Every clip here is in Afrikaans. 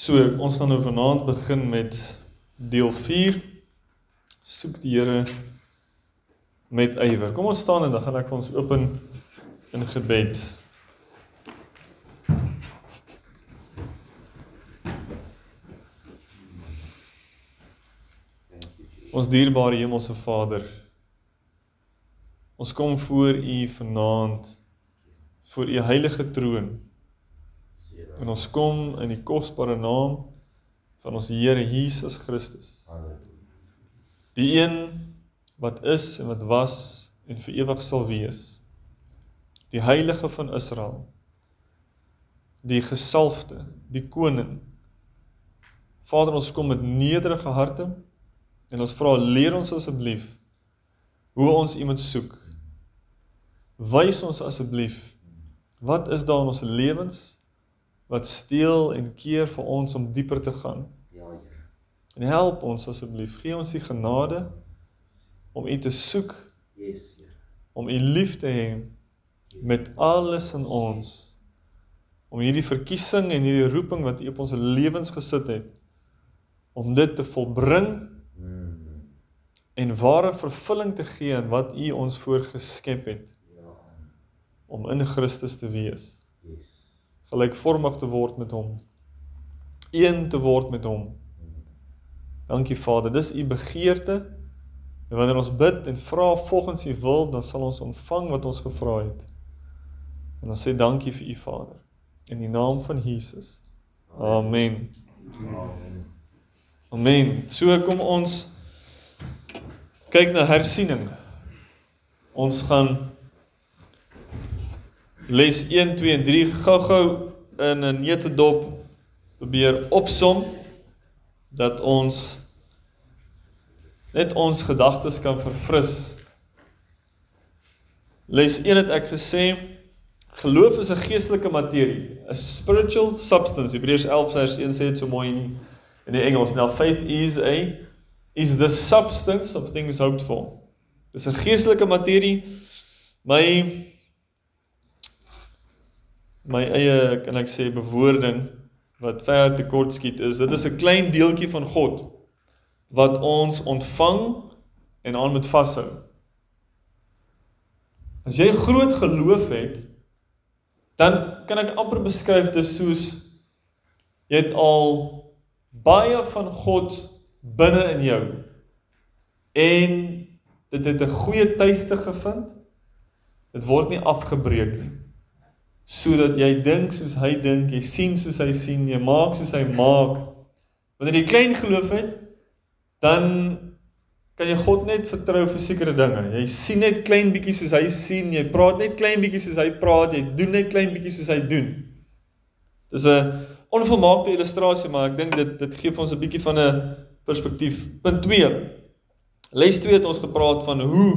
So, ons gaan nou vanaand begin met deel 4. Soek die Here met ywer. Kom ons staan en dan gaan ek vir ons open in gebed. Ons dierbare hemelse Vader. Ons kom voor U vanaand voor U heilige troon. En ons kom in die kosbare naam van ons Here Jesus Christus. Die een wat is en wat was en vir ewig sal wees. Die heilige van Israel. Die gesalfde, die koning. Vader, ons kom met nederige harte en ons vra leer ons asseblief hoe ons iemand soek. Wys ons asseblief wat is daar in ons lewens wat steel en keer vir ons om dieper te gaan. Ja, Here. En help ons asseblief, gee ons die genade om U te soek. Yes, Here. Om U lief te hê met alles in ons. Om hierdie verkiesing en hierdie roeping wat U op ons lewens gesit het om dit te volbring mm. en ware vervulling te gee aan wat U ons voorgeskep het. Ja. Om in Christus te wees. Yes gelykvormig te word met hom. Een te word met hom. Dankie Vader, dis u begeerte. En wanneer ons bid en vra volgens u wil, dan sal ons ontvang wat ons gevra het. En ons sê dankie vir u Vader in die naam van Jesus. Amen. Amen. So kom ons kyk na hersiening. Ons gaan les 1 2 en 3 gou-gou in 'n neutedop probeer opsom dat ons net ons gedagtes kan verfris. Les 1 het ek gesê geloof is 'n geestelike materie, a spiritual substance. Hebreërs 11 vers 1 sê dit so mooi in in die Engels. Now faith is a is the substance of things hoped for. Dis 'n geestelike materie. My my eie kan ek sê bewoording wat ver te kort skiet is dit is 'n klein deeltjie van God wat ons ontvang en aan moet vashou. As jy groot geloof het, dan kan ek amper beskryf dit soos jy het al baie van God binne in jou en dit het 'n goeie tuiste gevind. Dit word nie afgebreek nie sodat jy dink soos hy dink, jy sien soos hy sien, jy maak soos hy maak. Wanneer jy klein geloof het, dan kan jy God net vertrou vir sekere dinge. Jy sien net klein bietjie soos hy sien, jy praat net klein bietjie soos hy praat, jy doen net klein bietjie soos hy doen. Dis 'n onvolmaakte illustrasie, maar ek dink dit dit gee vir ons 'n bietjie van 'n perspektief. Punt 2. Les 2 het ons gepraat van hoe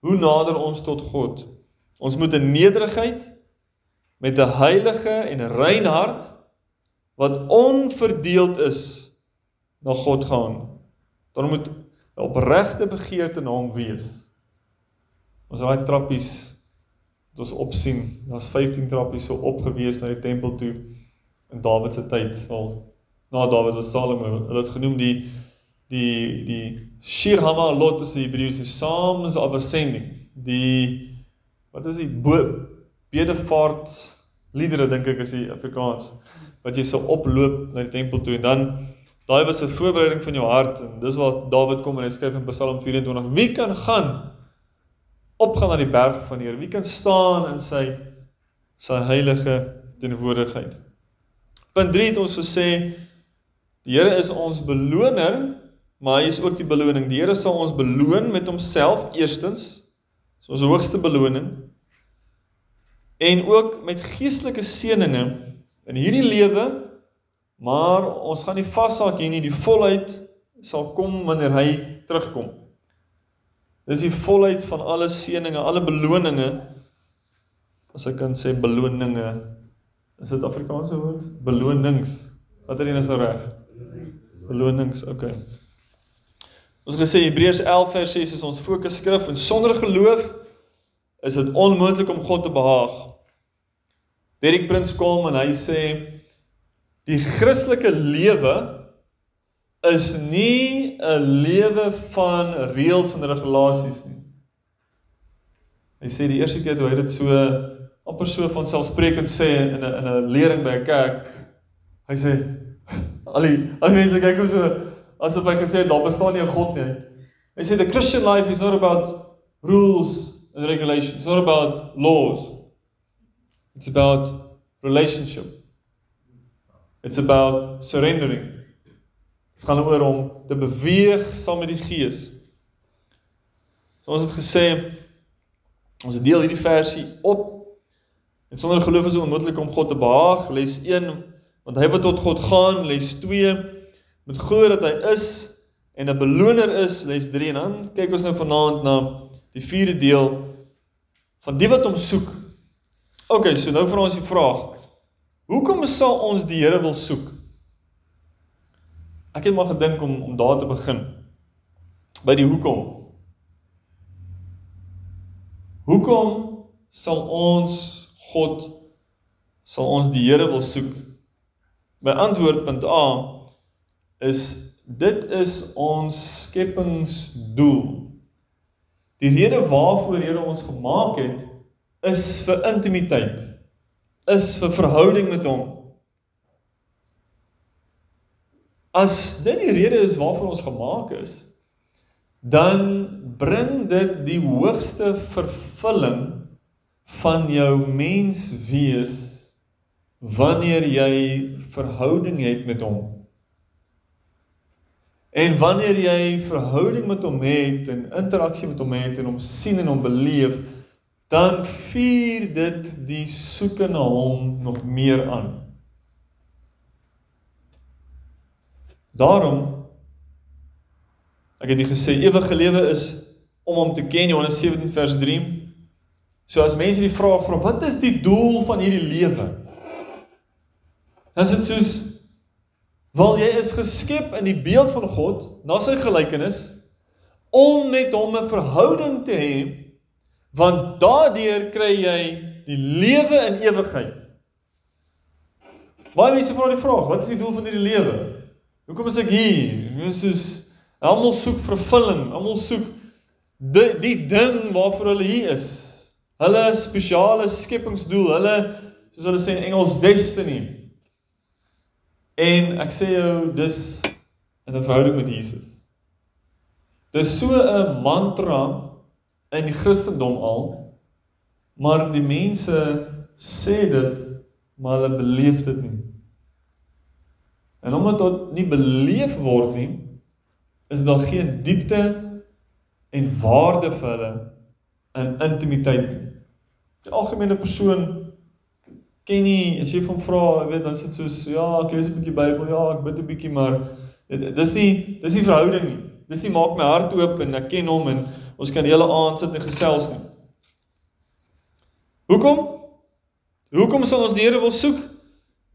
hoe nader ons tot God. Ons moet in nederigheid met 'n heilige en rein hart wat onverdeeld is na God gaan. Dan moet opregte begeerte na hom wees. Ons raai trappies wat ons opsien. Daar's 15 trappies so opgewees na die tempel toe in Dawid se tyd. Al na Dawid was Salomo. Hulle het genoem die die die Shir Hamalot is die Hebreëse Psalms of Ascending. Die wat is die bedevaart liedere dink ek is die Afrikaans wat jy sou oploop na die tempel toe. En dan daai was 'n voorbereiding van jou hart en dis waar Dawid kom en hy skryf in Psalm 24 wie kan gaan opgaan na die berg van die Here? Wie kan staan in sy sy heilige teenwoordigheid? Punt 3 het ons gesê die Here is ons beloner maar hy is ook die beloning. Die Here sal ons beloon met homself eerstens. So ons hoogste beloning en ook met geestelike seënings in hierdie lewe maar ons gaan nie vashak hier nie die volheid sal kom wanneer hy terugkom. Dis die volheid van alle seënings alle beloninge. As ek kan sê beloninge is dit Afrikaanse woord? Belonings. Watter een is nou reg? Belonings okay ons gesê Hebreërs 11 vers 6 is ons fokus skrif en sonder geloof is dit onmoontlik om God te behaag Derek Prins kom en hy sê Die Christelike lewe is nie 'n lewe van reëls en regulasies nie. Hy sê die eerste keer toe hy dit so amper so van selfsprekend sê in 'n in 'n lering by 'n kerk, hy sê al die al die mense kyk hom so asof hy gesê het daar bestaan nie 'n God nie. Hy sê the Christian life is not about rules and regulations. It's not about laws. It's about relationship. It's about surrendering. Dit gaan oor om te beweeg saam met die Gees. So ons het gesê ons deel hierdie versie op en sonder geloof is dit onmoontlik om God te behaag. Les 1 want hy wat tot God gaan, les 2 moet glo dat hy is en 'n beloner is, les 3 en dan kyk ons nou vanaand na die vierde deel van die wat hom soek. OK, so nou vir ons die vraag. Hoekom sal ons die Here wil soek? Ek het maar gedink om om daar te begin. By die hoekom. Hoekom sal ons God sal ons die Here wil soek? My antwoord punt A is dit is ons skepingsdoel. Die rede waarvoor Here ons gemaak het is vir intimiteit. Is vir verhouding met hom. As dit die rede is waarvoor ons gemaak is, dan bring dit die hoogste vervulling van jou menswees wanneer jy verhouding het met hom. En wanneer jy verhouding met hom het en interaksie met hom het en hom sien en hom beleef, dan vier dit die soeke na hom nog meer aan. Daarom ek het nie gesê ewige lewe is om hom te ken Johannes 17 vers 3. So as mense die vraag vra wat is die doel van hierdie lewe? Dan is dit soos Wel jy is geskep in die beeld van God, na sy gelykenis om met hom 'n verhouding te hê want daardeur kry jy die lewe in ewigheid. Baie mense vra die vraag, wat is die doel van hierdie lewe? Hoekom is ek hier? Dis soos almal soek vervulling, almal soek die die ding waarvoor hulle hier is. Hulle spesiale skepingsdoel, hulle soos hulle sê in Engels destiny. En ek sê jou dis in 'n verhouding met Jesus. Dis so 'n mantra in die Christendom al, maar die mense sê dit, maar hulle beleef dit nie. En omdat dit nie beleef word nie, is daar geen diepte en waarde vir hulle in intimiteit. Die algemene persoon ken nie as jy van vra, jy weet dan sit soos ja, ek lees 'n bietjie Bybel, ja, ek bid 'n bietjie, maar dis nie dis nie verhouding nie. Dis nie maak my hart oop en ek ken hom en ons kan die hele aand sit en gesels nie. Hoekom? Hoekom sal ons die Here wil soek?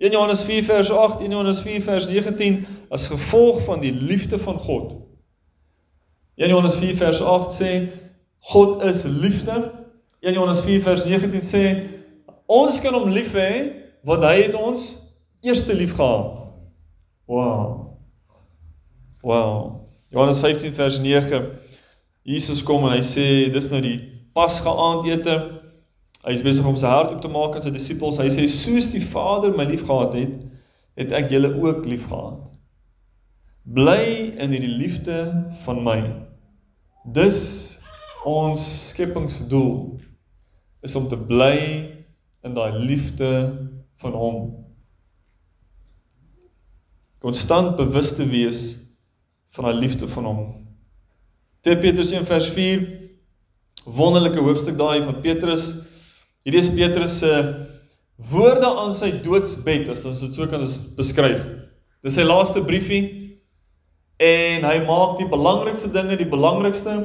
1 Johannes 4 vers 8, 1 Johannes 4 vers 19 as gevolg van die liefde van God. 1 Johannes 4 vers 8 sê God is liefde. 1 Johannes 4 vers 19 sê Ons kan hom lief hê want hy het ons eerste lief gehad. Wow. Wow. Johannes 15 vers 9. Jesus kom en hy sê dis nou die Pasga aandete. Hy is besig om sy hart oop te maak aan sy disippels. Hy sê soos die Vader my lief gehad het, het ek julle ook lief gehad. Bly in hierdie liefde van my. Dis ons skepingsdoel is om te bly in daai liefde van hom. Konstant bewus te wees van daai liefde van hom. 2 Petrus 1 vers 4 wonderlike hoofstuk daai van Petrus. Hierdie is Petrus se woorde aan sy doodsbed as ons dit so kan beskryf. Dis sy laaste briefie en hy maak die belangrikste dinge die belangrikste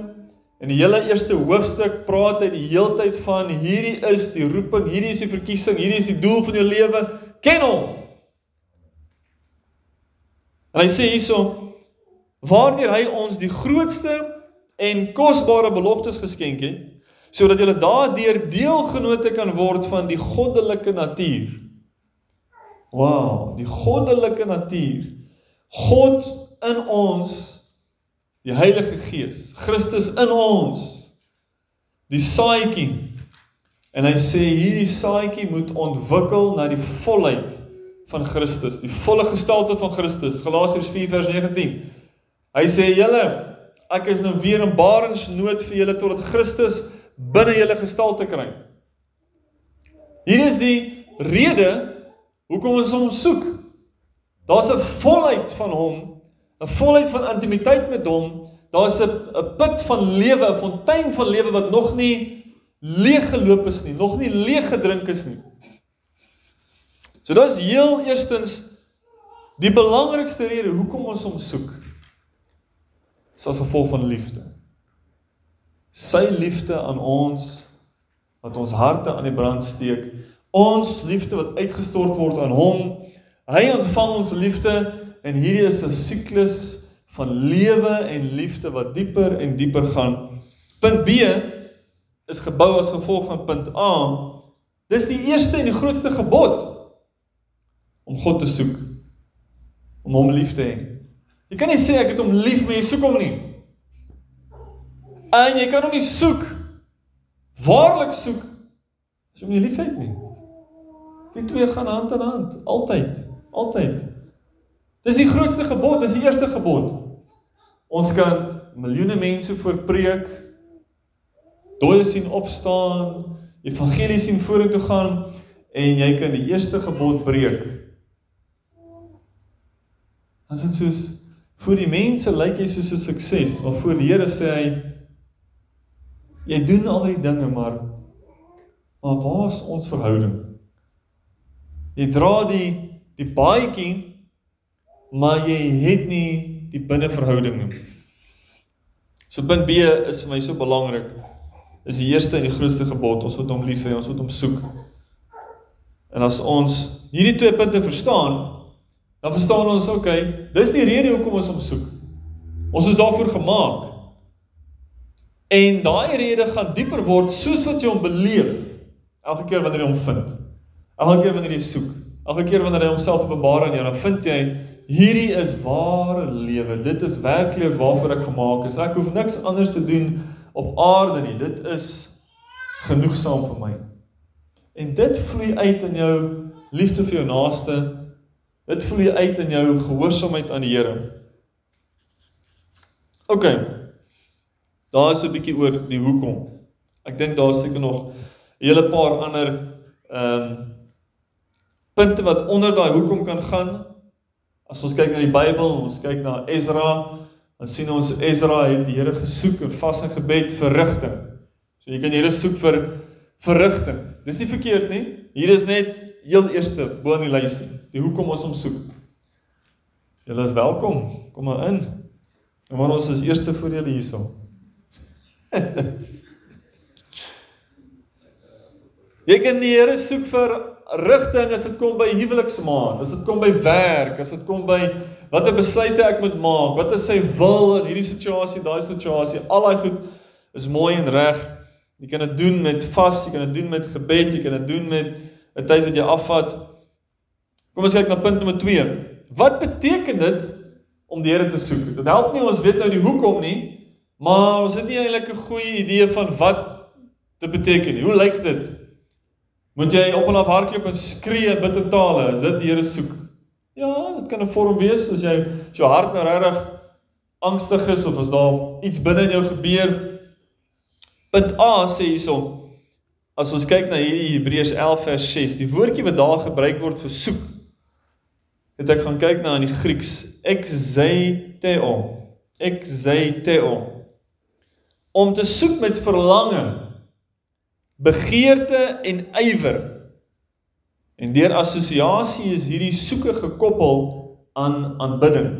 In die hele eerste hoofstuk praat hy die heeltyd van hierdie is die roeping, hierdie is die verkiesing, hierdie is die doel van jou lewe. Ken hom. En hy sê hierso waardeur hy ons die grootste en kosbare beloftes geskenk het sodat jy daardeur deelgenote kan word van die goddelike natuur. Wow, die goddelike natuur. God in ons, die Heilige Gees, Christus in ons. Die saadjie. En hy sê hierdie saadjie moet ontwikkel na die volheid van Christus, die volle gestalte van Christus. Galasiërs 4 vers 19. Hy sê julle, ek is nou weer in barensnood vir julle totdat Christus binne julle gestalte kry. Hier is die rede hoekom ons hom soek. Daar's 'n volheid van hom, 'n volheid van intimiteit met hom. Daar's 'n 'n put van lewe, 'n fontein van lewe wat nog nie leeg geloop is nie, nog nie leeg gedrink is nie. So dis heel eerstens die belangrikste rede hoekom ons hom soek. Dis as gevolg van liefde. Sy liefde aan ons wat ons harte aan die brand steek. Ons liefde wat uitgestort word aan hom. Hy ontvang ons liefde en hierdie is 'n siklus van lewe en liefde wat dieper en dieper gaan. Punt B is gebou as gevolg van punt A. Dis die eerste en die grootste gebod om God te soek. Om hom lief te hê. Jy kan nie sê ek het hom lief, maar jy soek hom nie. En jy kan hom nie soek waarlik soek as jy hom nie liefhet nie. Die twee gaan hand aan hand, altyd, altyd. Dis die grootste gebod, dis die eerste gebod. Ons kan miljoene mense voorpreek, dooies sien opstaan, evangelie sien vorentoe gaan en jy kan die eerste gebod breek. As dit soos vir die mense lyk jy soos 'n sukses, maar voor die Here sê hy jy doen al die dinge maar maar waar is ons verhouding? Jy dra die die baadjie maar jy het nie die binneverhouding nie. So punt B is vir my so belangrik. Is die eerste en die grootste gebod, ons moet hom lief hê, ons moet hom soek. En as ons hierdie twee punte verstaan, dan verstaan ons okay, dis die rede hoekom ons hom soek. Ons is daarvoor gemaak. En daai rede gaan dieper word soos wat jy hom beleef elke keer wanneer jy hom vind. Elke keer wanneer jy soek, elke keer wanneer hy homself openbaar aan jou, dan vind jy hierdie is ware lewe. Dit is werklik waarvoor ek gemaak is. Ek hoef niks anders te doen op aarde nie. Dit is genoegsaam vir my. En dit vloei uit in jou liefde vir jou naaste. Dit vloei uit in jou gehoorsaamheid aan die Here. OK. Daar is 'n bietjie oor die hoekom. Ek dink daar seker nog 'n hele paar ander ehm um, punte wat onder daai hoekom kan gaan. As ons kyk na die Bybel, ons kyk na Ezra, dan sien ons Ezra het die Here gesoek in vas en gebed vir rigting. So jy kan die Here soek vir vir rigting. Dis nie verkeerd nie. Hier is net heel eerste bo in die lysie. Die hoekom ons hom soek. Julle is welkom. Kom maar in. En maar ons is eerste vir julle hierso. Jy kan die Here soek vir rigting as dit kom by huweliksmaat, as dit kom by werk, as dit kom by watter besluite ek moet maak, wat is sy wil in hierdie situasie, daai situasie, al daai goed is mooi en reg. Jy kan dit doen met vas, jy kan dit doen met gebed, jy kan dit doen met 'n tyd wat jy afvat. Kom ons kyk na punt nommer 2. Wat beteken dit om die Here te soek? Dit help nie ons weet nou die hoekom nie, maar ons het nie eintlik 'n goeie idee van wat dit beteken nie. Hoe lyk dit? Moet jy op en af hardloop en skree en bid in tale? Is dit die Here soek? Ja, dit kan 'n vorm wees as jy as jou hart nou regtig angstig is of as daar iets binne in jou gebeur. Punt A sê hierson as ons kyk na hierdie Hebreërs 11 vers 6, die woordjie wat daar gebruik word vir soek. Het ek gaan kyk na in die Grieks, exeiteo. Exeiteo. Om te soek met verlange begeerte en ywer. En deur assosiasie is hierdie soeke gekoppel aan aanbidding.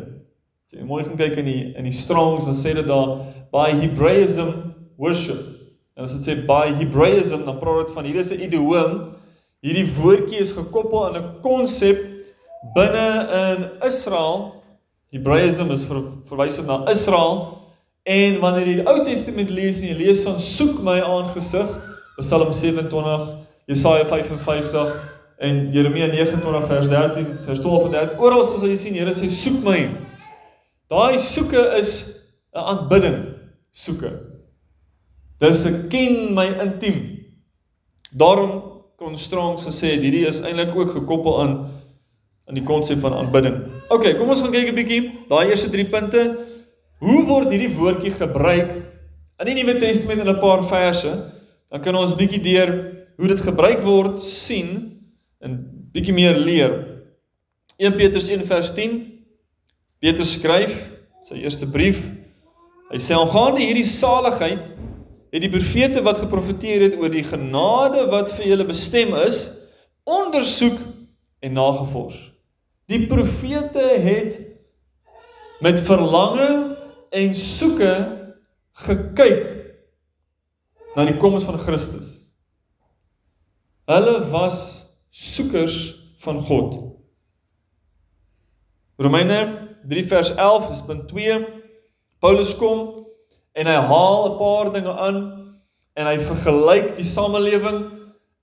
As jy mooi gaan kyk in die in die Strongs dan sê dit daar by Hebraism worship. En as dit sê by Hebraism dan praat dit van hierdie is 'n idioom. Hierdie woordjie is gekoppel aan 'n konsep binne in Israel. Hebraism is ver, verwys na Israel. En wanneer jy die Ou Testament lees en jy lees van soek my aangesig Psalm 27, Jesaja 55 en Jeremia 29 vers 13, vers 12 en 13. Oral sal jy sien Here sê soek my. Daai soeke is 'n aanbidding soeke. Dis 'n ken my intiem. Daarom kon Strong gesê hierdie is eintlik ook gekoppel aan aan die konsep van aanbidding. OK, kom ons gaan kyk 'n bietjie daai eerste 3 punte. Hoe word hierdie woordjie gebruik in die Nuwe Testament in 'n paar verse? Dan kan ons bietjie deur hoe dit gebruik word sien en bietjie meer leer. 1 Petrus 1 vers 10. Petrus skryf sy eerste brief. Hy sê aangaande hierdie saligheid het die profete wat geprofeteer het oor die genade wat vir julle bestem is, ondersoek en nagevors. Die profete het met verlange en soeke gekyk na die koms van Christus. Hulle was soekers van God. Romeine 3 vers 11 is punt 2. Paulus kom en hy haal 'n paar dinge aan en hy vergelyk die samelewing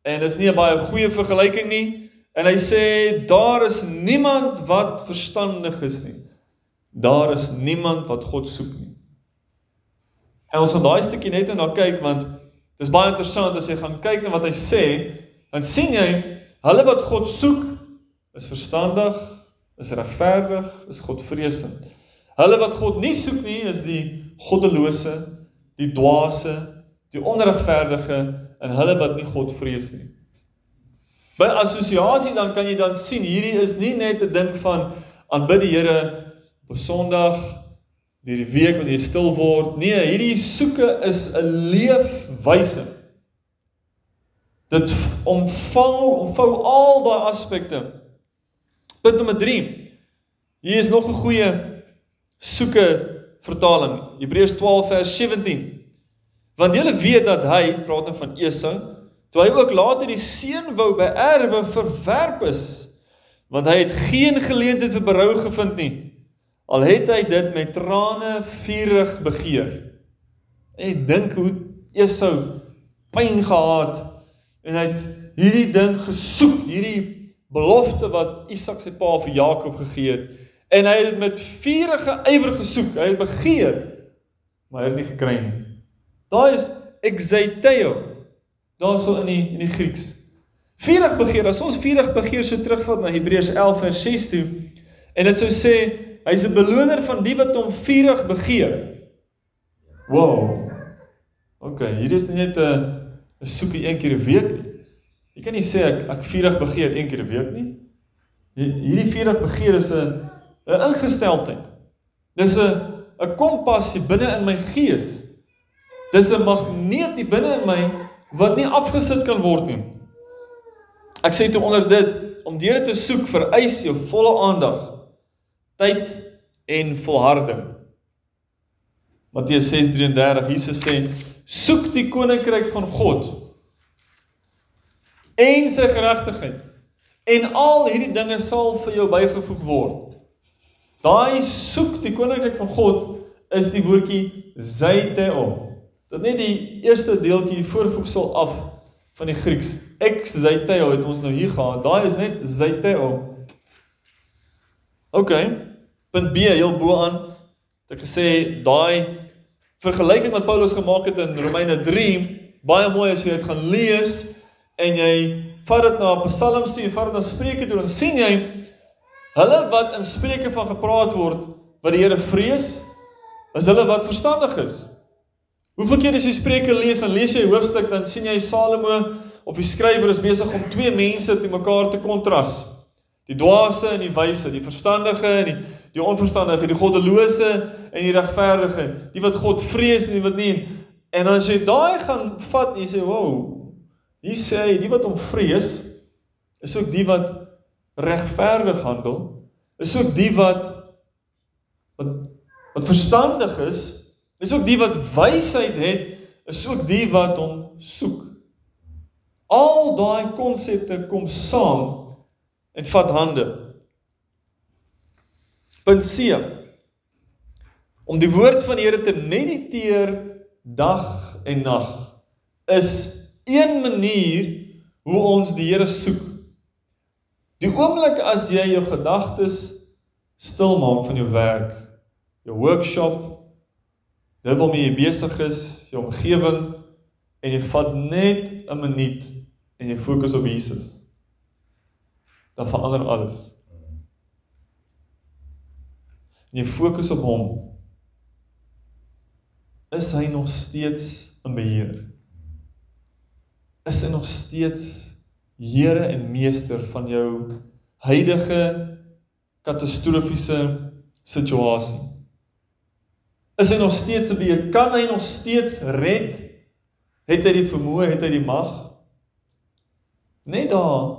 en dit is nie 'n baie goeie vergelyking nie en hy sê daar is niemand wat verstandig is nie. Daar is niemand wat God soek nie. En ons gaan daai stukkie net nou kyk want dit is baie interessant as jy gaan kyk na wat hy sê, dan sien jy hulle wat God soek is verstandig, is regverdig, is Godvreesend. Hulle wat God nie soek nie is die goddelose, die dwaase, die onregverdige en hulle wat nie God vrees nie. By assosiasie dan kan jy dan sien hierdie is nie net 'n ding van aanbid die Here op Sondag deur die week wanneer jy stil word. Nee, hierdie soeke is 'n leefwyse. Dit omvang omvou al daai aspekte. Punt nommer 3. Hier is nog 'n goeie soeke vertaling. Hebreërs 12 vers 17. Want julle weet dat hy, praat nou van Esau, toe hy ook later die seun wou beerwe verwerp is, want hy het geen geleentheid vir berou gevind nie. Al het hy dit met trane vurig begeer. En dink hoe Esau pyn gehad en hy het hierdie ding gesoek, hierdie belofte wat Isak sy pa vir Jakob gegee het en hy het met vurige ywer gesoek. Hy het begeer, maar hy het nie gekry nie. Daar is exeiteo. Daarso in die in die Grieks. Vurig begeer. As ons vurig begeer so terugvat na Hebreërs 11 vers 6 toe en dit sou sê hy's 'n beloner van die wat hom vurig begeer. Wow. OK, hier is net 'n 'n soekie een keer 'n week. Jy kan nie sê ek ek vurig begeer een keer 'n week nie. Hierdie vurig begeer is 'n 'n ingesteldheid. Dis 'n 'n kompassie binne in my gees. Dis 'n magneet binne in my wat nie afgesit kan word nie. Ek sê toe onder dit om deur te soek vereis jou volle aandag, tyd en volharding. Matteus 6:33 Jesus sê soek die koninkryk van God en sy geregtigheid en al hierdie dinge sal vir jou bygevoeg word. Daai soek die koninkryk van God is die woordjie zeiteo. Dit net die eerste deeltjie voorvoegsel af van die Grieks. Ex zeiteo het ons nou hier gehad. Daai is net zeiteo. OK. Punt B heel bo aan het ek gesê daai vergelyking wat Paulus gemaak het in Romeine 3 baie mooi as jy dit gaan lees en jy vat dit na Psalms toe en vat dit na Spreuke toe dan sien jy Hulle wat in spreuke van gepraat word wat die Here vrees, is hulle wat verstandig is. Hoeveel keer as jy Spreuke lees en lees jy hoofstuk dan sien jy Salomo of die skrywer is besig om twee mense te mekaar te kontras. Die dwaase en die wyse, die verstandige en die die onverstandige, die goddelose en die regverdige, die wat God vrees en die wat nie. En as jy daai gaan vat en jy sê, "Wow." Hier sê hy, die wat hom vrees is ook die wat regverdig handel, is ook die wat wat wat verstandig is, is ook die wat wysheid het, is ook die wat hom soek. Al daai konsepte kom saam en vat hande. Punt C. Om die woord van die Here te mediteer dag en nag is een manier hoe ons die Here soek Die oomblik as jy jou gedagtes stil maak van jou werk, jou workshop, dit waarmee jy besig is, jou omgewing en jy vat net 'n minuut en jy fokus op Jesus. Dan verander alles. En jy fokus op hom. Is hy nog steeds in beheer? Is hy nog steeds Here en meester van jou huidige katastrofiese situasie. Is hy nog steeds op beheer? Kan hy nog steeds red? Het hy die vermoë, het hy die mag? Net daar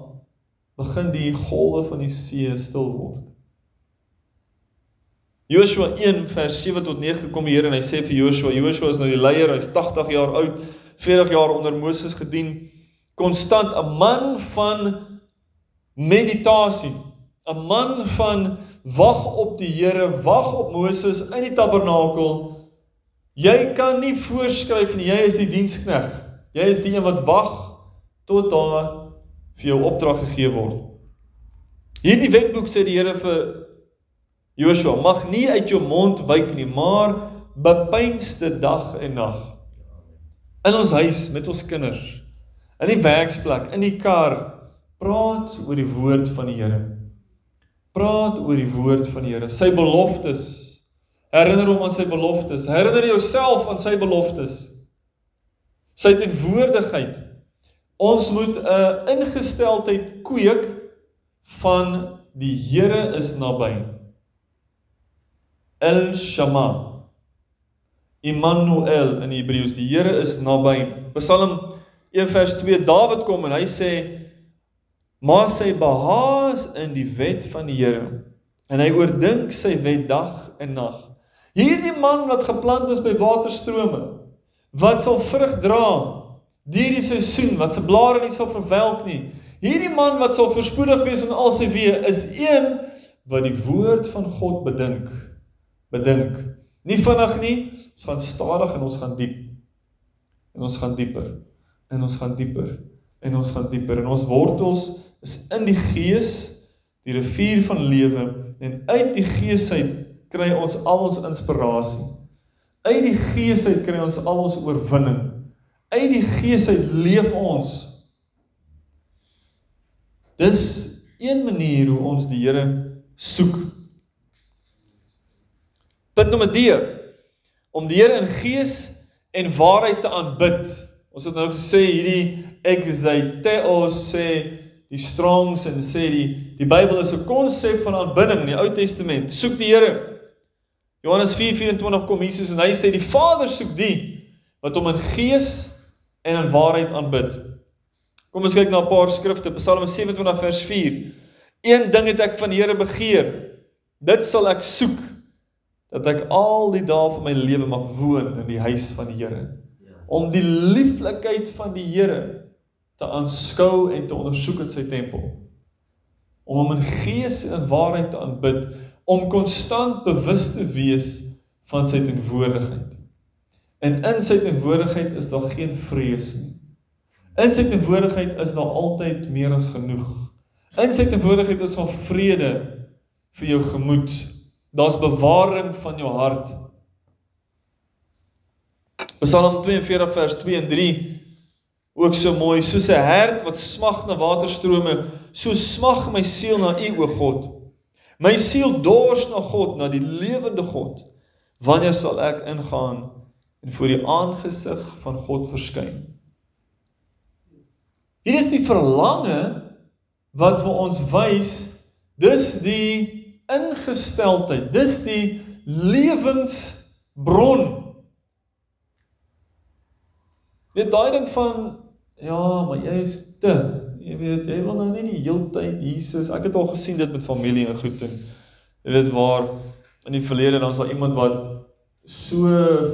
begin die golwe van die see stil word. Joshua 1 vers 7 tot 9 kom die Here en hy sê vir Joshua, Joshua is nou die leier, hy's 80 jaar oud, 40 jaar onder Moses gedien konstant 'n man van meditasie, 'n man van wag op die Here, wag op Moses in die tabernakel. Jy kan nie voorskryf nie, jy is die dienskneg. Jy is die een wat wag tot daar vir jou opdrag gegee word. Hierdie wetboek sê die Here vir Joshua, mag nie uit jou mond wyk nie, maar bepeinste dag en nag in ons huis met ons kinders in die werksplek, in die kar, praat oor die woord van die Here. Praat oor die woord van die Here, sy beloftes. Herinner hom aan sy beloftes. Herinner jouself aan sy beloftes. Sy teenwoordigheid. Ons moet 'n ingesteldheid kweek van die Here is naby. El Shama. Immanuel in Hebreëus, die Here is naby. Psalm 1 vers 2 Dawid kom en hy sê maar sy behaas in die wet van die Here en hy oordink sy wet dag en nag. Hierdie man wat geplant is by waterstrome wat sal vrug dra deur die seisoen wat se blare nie sal verwelk nie. Hierdie man wat sal voorspoedig wees in al sy weë is een wat die woord van God bedink. Bedink. Nie vinnig nie, ons gaan stadig en ons gaan diep. En ons gaan dieper en ons gaan dieper en ons gaan dieper en ons wortels is in die gees die rivier van lewe en uit die gees uit kry ons al ons inspirasie uit die gees uit kry ons al ons oorwinning. Uit die gees uit leef ons. Dis een manier hoe ons die Here soek. Punt nommer D om die Here in gees en waarheid te aanbid. Ons het nou gesê hierdie ek is hy theos sê die strongs en sê die die Bybel is 'n konsep van aanbidding in die Ou Testament. Soek die Here. Johannes 4:24 kom Jesus en hy sê die Vader soek die wat hom in gees en in waarheid aanbid. Kom ons kyk na 'n paar skrifte. Psalm 27 vers 4. Een ding het ek van die Here begeer. Dit sal ek soek dat ek al die dae van my lewe mag woon in die huis van die Here om die lieflikheid van die Here te aanskou en te ondersoek in sy tempel. Om hom in gees en waarheid te aanbid, om konstant bewus te wees van sy teenwoordigheid. En in sy teenwoordigheid is daar geen vrees nie. In sy teenwoordigheid is daar altyd meer as genoeg. In sy teenwoordigheid is daar vrede vir jou gemoed. Daar's bewaring van jou hart. Psalm 42 vers 2 en 3 ook so mooi soos 'n hert wat smag na waterstrome so smag my siel na U o God. My siel dors na God na die lewende God. Wanneer sal ek ingaan en voor die aangesig van God verskyn? Hier is die verlange wat vir ons wys. Dis die ingesteldheid dis die lewensbron. Net daai ding van ja, maar jy is te, jy weet, jy wil nou nie die heeltyd Jesus. Ek het al gesien dit met familie en goed en jy weet waar in die verlede dan sal iemand wat so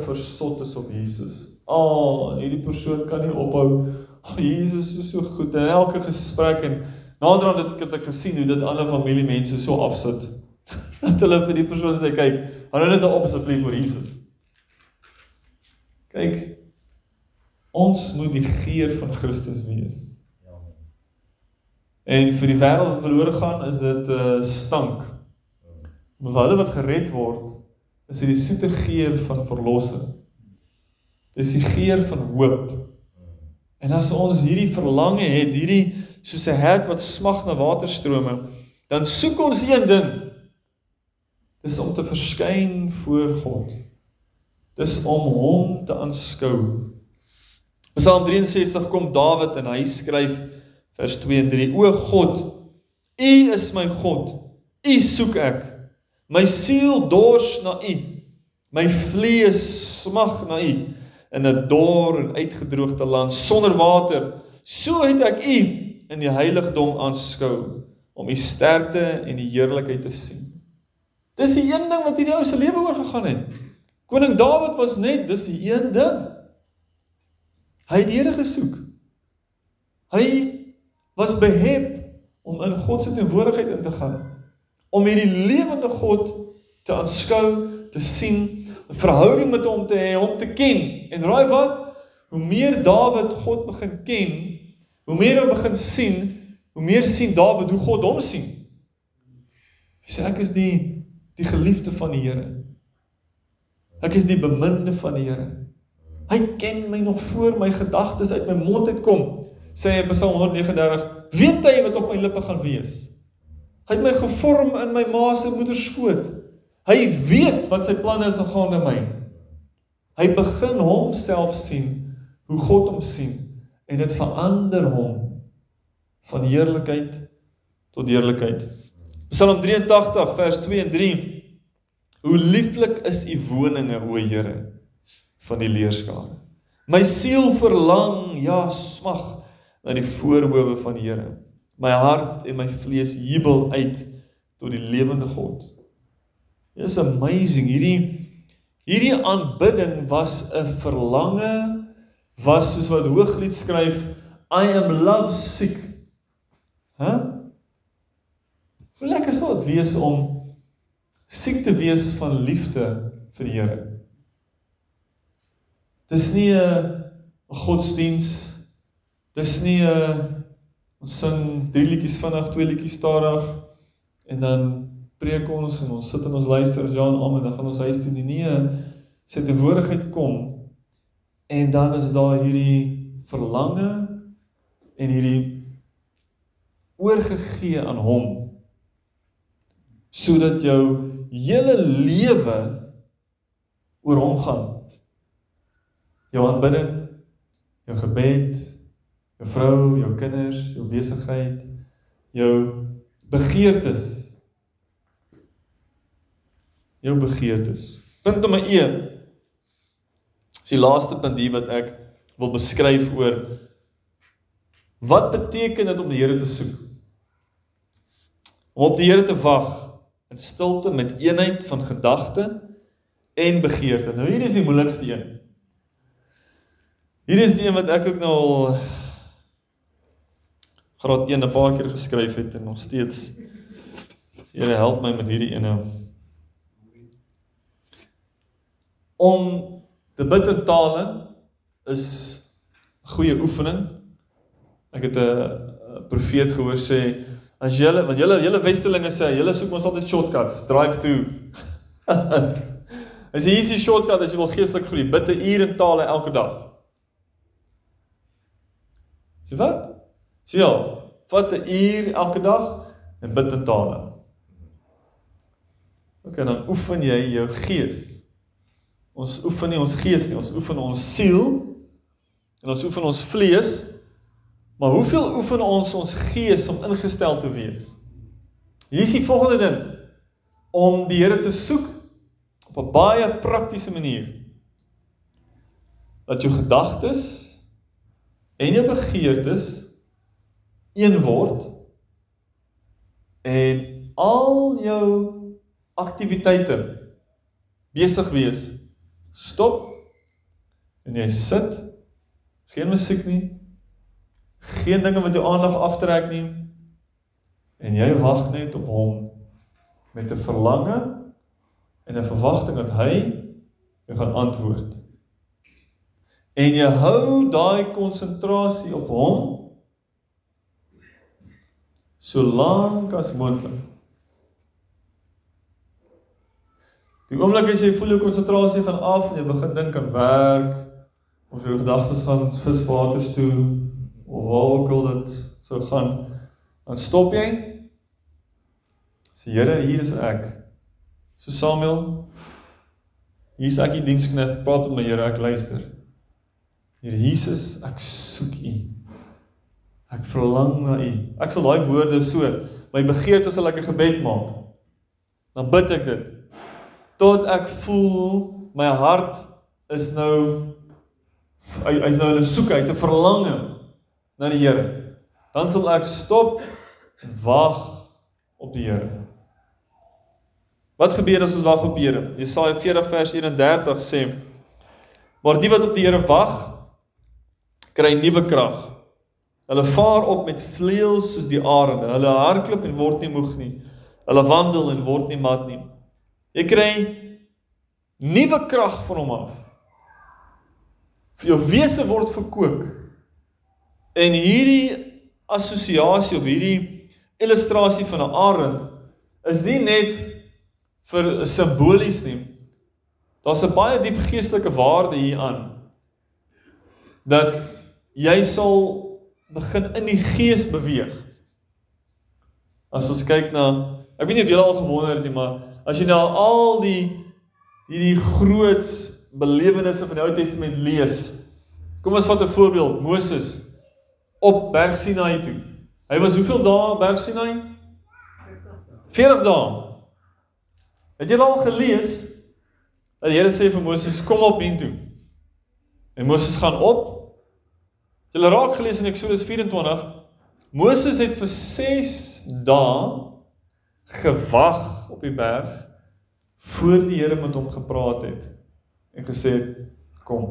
versot is op Jesus. Ah, oh, hierdie persoon kan nie ophou. Oh, Jesus is so goed in elke gesprek en nader aan dit het ek gesien hoe dit ander familiemense so afsit. Dat hulle vir die persoon sê kyk, hou net op asseblief vir Jesus. Kyk, Ons moet die geur van Christus wees. En vir die wêreld wat verlore gaan, is dit 'n uh, stank. Maar vir hulle wat gered word, is dit die soete geur van verlossing. Dis die geur van hoop. En as ons hierdie verlange het, hierdie soos 'n hert wat smag na waterstrome, dan soek ons een ding. Dis om te verskyn voor God. Dis om hom te aanskou. Psalm 63 kom Dawid en hy skryf vers 2 en 3: O God, U is my God. U soek ek. My siel dors na U. My vlees smag na U in 'n dor en uitgedroogde land sonder water. So het ek U in die heiligdom aanskou om U sterkte en die heerlikheid te sien. Dis die een ding wat hierdie ou se lewe oorgegaan het. Koning Dawid was net dis die een ding. Hy het die Here gesoek. Hy was behep om in God se teenwoordigheid in te gaan. Om hierdie lewende God te aanskou, te sien, 'n verhouding met hom te hê, hom te ken. En raai wat? Hoe meer Dawid God begin ken, hoe meer hy begin sien, hoe meer sien Dawid hoe God hom sien. Hy sê ek is die die geliefde van die Here. Ek is die beminde van die Here. Hy ken my nog voor my gedagtes uit my mond uitkom. Sê hy in Psalm 139, weet hy wat op my lippe gaan wees. Hy het my gevorm in my ma se moeder skoot. Hy weet wat sy planne is aangaande my. Hy begin homself sien hoe God hom sien en dit verander hom van heerlikheid tot heerlikheid. Psalm 83 vers 2 en 3 Hoe lieflik is u woninge o Here van die leerskare. My siel verlang, ja, smag na die voorhoewe van die Here. My hart en my vlees jubel uit tot die lewende God. Dit is amazing. Hierdie hierdie aanbidding was 'n verlange was soos wat Hooglied skryf, I am love sick. Hæ? Huh? Hoe lekker sal dit wees om siek te wees van liefde vir die Here. Dis nie 'n godsdiens. Dis nie 'n ons sing drie liedjies vinnig, twee liedjies stadig en dan preek ons en ons sit en ons luister ja en amen, dan gaan ons huis toe nie. Nee, sy teenwoordigheid kom en dan is daar hierdie verlange en hierdie oorgegee aan hom sodat jou hele lewe oor hom gaan. Jou aanbidding, jou gebed, jou vrou, jou kinders, jou besigheid, jou begeertes. Jou begeertes. Punt nommer 1. Dis die laaste punt hier wat ek wil beskryf oor wat beteken dit om die Here te soek? Om op die Here te wag in stilte met eenheid van gedagte en begeerte. Nou hier is die moeilikste een. Hier is die een wat ek ook nou al graad 1 'n paar keer geskryf het en nog steeds Here help my met hierdie ene. Om te bid in tale is goeie oefening. Ek het 'n profeet gehoor sê As julle want julle julle westerlinge sê julle soek ons altyd shortcuts, drive through. As jy hierdie shortcut as jy wil geestelik groei, bid 'n uur in tale elke dag. Sien wat? Sien jy? Vat 'n uur elke dag en bid in tale. OK, dan oefen jy jou gees. Ons oefen nie ons gees nie, ons oefen ons siel en ons oefen ons vlees Maar hoeveel oefen ons ons gees om ingestel te wees? Hier is die volgende ding om die Here te soek op 'n baie praktiese manier. Dat jou gedagtes en jou begeertes een word en al jou aktiwiteite besig wees. Stop en jy sit geen musiek nie Geen dinge wat jou aandag aftrek nie. En jy wag net op hom met 'n verlange en 'n verwagting dat hy jou gaan antwoord. En jy hou daai konsentrasie op hom so lank as moontlik. Die oomblik as jy voel jou konsentrasie gaan af en jy begin dink aan werk of jou gedagtes gaan viswaters toe of waar ook al dit sou gaan, dan stop jy. Sê Here, hier is ek. So Samuel, hier is ek die diensknegt, praat met my Here, ek luister. Here Jesus, ek soek U. Ek verlang na U. Ek sal daai woorde so, my begeerte sal ek 'n gebed maak. Dan bid ek dit tot ek voel my hart is nou hy hy's nou in 'n soek, hy het 'n verlange na die Here. Dan sal ek stop en wag op die Here. Wat gebeur as ons wag op die Here? Jesaja 40 vers 31 sê: Maar die wat op die Here wag, kry nuwe krag. Hulle vaar op met vleuels soos die arende. Hulle hardloop en word nie moeg nie. Hulle wandel en word nie mat nie. Jy kry nuwe krag van hom af. Vir jou wese word verkoop. En hierdie assosiasie of hierdie illustrasie van 'n arend is nie net vir simbolies nie. Daar's 'n baie diep geestelike waarde hieraan. Dat jy sal begin in die gees beweeg. As ons kyk na ek weet nie of julle al gewonder het nie, maar As jy nou al die hierdie groot belewennisse van die Ou Testament lees. Kom ons vat 'n voorbeeld, Moses op Berg Sinai toe. Hy was hoeveel dae op Berg Sinai? 40 dae. Het jy al gelees dat die Here sê vir Moses kom op hiertoe? En Moses gaan op. Het raak gelees in Eksodus 24. Moses het vir 6 dae gewag op die berg voor die Here met hom gepraat het en gesê het kom.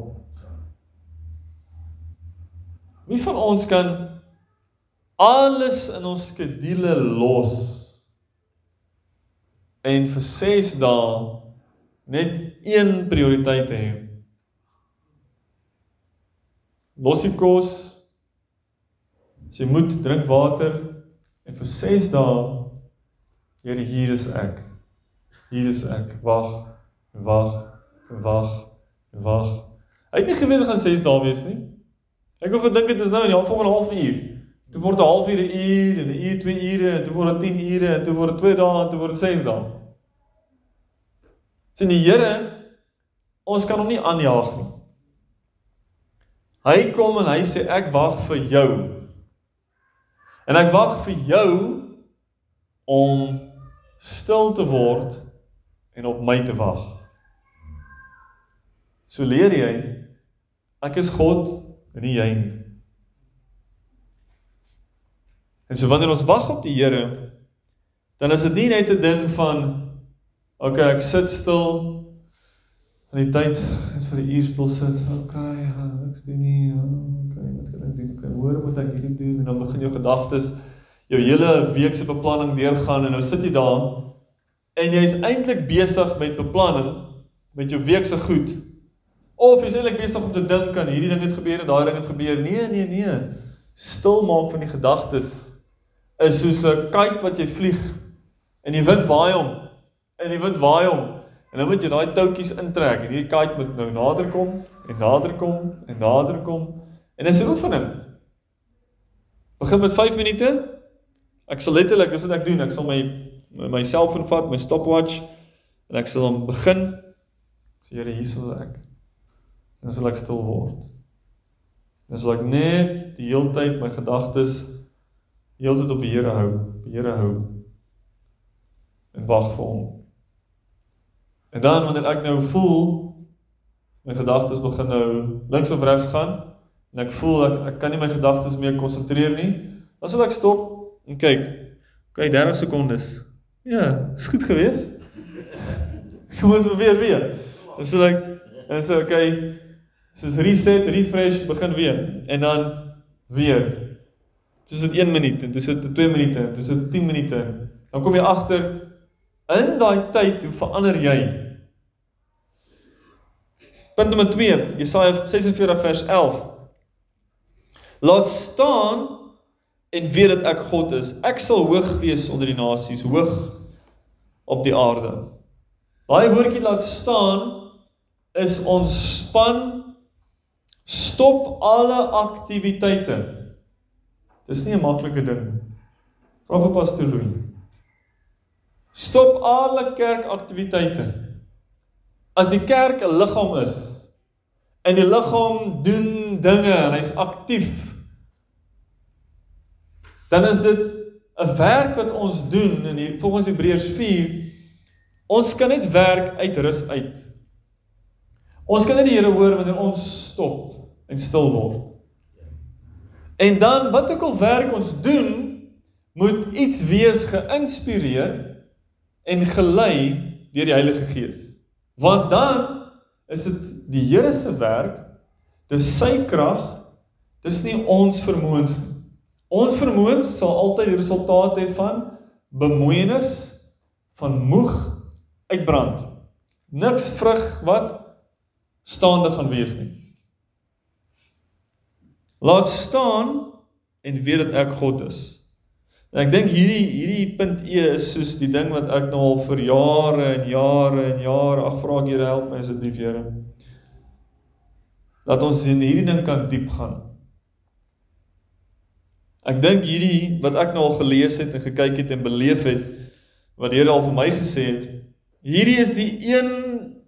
Wie van ons kan alles in ons skedule los en vir 6 dae net een prioriteit hê? Los die kos. Jy moet drink water en vir 6 dae Here, hier is ek. Hier is ek. Wag. Wag. Wag. Wag. Hy het nie geweet dit gaan 6 dae wees nie. Ek het gedink dit is nou in die volgende halfuur. Toe word 'n halfuur 'n uur en 'n uur 2 ure en toe word dit 10 ure en toe word dit 2 dae en toe word dit 6 dae. Sien die Here ons kan hom nie aanjaag nie. Hy kom en hy sê ek wag vir jou. En ek wag vir jou om stil te word en op my te wag. So leer jy ek is God en nie jy nie. En so wanneer ons wag op die Here, dan is dit nie net 'n ding van okay, ek sit stil in die tyd is vir 'n uur stil sit. Okay, ek doen nie. Okay, wat kan ek doen? Okay, hoor moet ek hierdie doen en dan begin jou gedagtes jou hele week se beplanning deurgaan en nou sit jy daar en jy's eintlik besig met beplanning met jou week se goed. Of jy's eintlik besig om te dink aan hierdie ding het gebeur en daai ding het gebeur. Nee, nee, nee. Stil maak van die gedagtes is soos 'n kite wat jy vlieg en die wind waai hom. En die wind waai hom. En nou moet jy daai touwtjies intrek en hierdie kite moet nou nader kom en nader kom en nader kom. En dis 'n oefening. Begin met 5 minute Ek sal letterlik, dis wat ek doen. Ek sal my my selfoon vat, my stopwatch en ek sal hom begin. Sê Here, hier sal ek. Dan sal ek stil word. Dan sal ek net die hele tyd my gedagtes heeltyd op die Here hou, die Here hou. En wag vir hom. En dan wanneer ek nou voel my gedagtes begin nou links of regs gaan en ek voel ek ek kan nie my gedagtes meer konsentreer nie, dan sal ek stop En kyk. Kyk 30 sekondes. Ja, is goed gewees. Kom ons probeer weer. Dan sê ek en sê okay, soos reset, refresh, begin weer en dan weer. Soos dit 1 minuut en dis dit 2 minute, dis dit 10 minute. Dan kom jy agter in daai tyd hoe verander jy? Punt nommer 2, Jesaja 46 vers 11. Laat staan en weet dat ek God is. Ek sal hoog wees onder die nasies, hoog op die aarde. Daai woordjie laat staan is ontspan stop alle aktiwiteite. Dis nie 'n maklike ding. Vra vir pastoor Louw. Stop alle kerkaktiwiteite. As die kerk 'n liggaam is en die liggaam doen dinge en hy's aktief, dan is dit 'n werk wat ons doen in hier volgens Hebreërs 4 ons kan net werk uit rus uit. Ons kan net die Here hoor wanneer ons stop en stil word. En dan wat ook al werk ons doen, moet iets wees geïnspireer en gelei deur die Heilige Gees. Want dan is dit die Here se werk, dis sy krag, dis nie ons vermoëns nie. Ons vermoëns sal altyd die resultaat hê van bemoeienis, van moeg uitbrand. Niks vrug wat staande gaan wees nie. Laat staan en weet dat ek God is. En ek dink hierdie hierdie punt E is soos die ding wat ek nou al vir jare en jare en jare ag vra ek Here help my asseblief Here. Dat ons in hierdie ding kan diep gaan. Ek dink hierdie wat ek nou al gelees het en gekyk het en beleef het wat die Here al vir my gesê het, hierdie is die een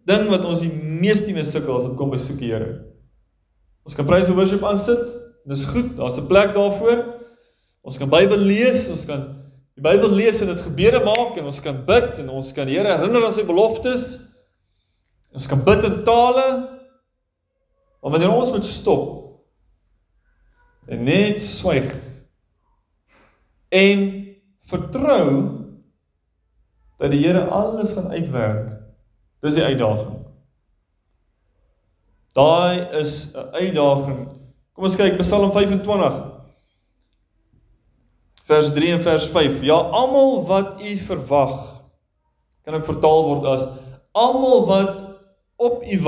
ding wat ons die meeste mee sukkel as dit kom by soek die Here. Ons kan praise worship aansit. Dis goed, daar's 'n plek daarvoor. Ons kan Bybel lees, ons kan die Bybel lees en dit gebede maak en ons kan bid en ons kan Here herinner aan sy beloftes. Ons kan bid in tale. Maar wanneer ons moet stop en net swyg en vertrou dat die Here alles gaan uitwerk. Dis die uitdaging. Daai is 'n uitdaging Kom ons kyk Psalm 25. Vers 3 en vers 5. Ja, almal wat u verwag kan ek vertaal word as almal wat op u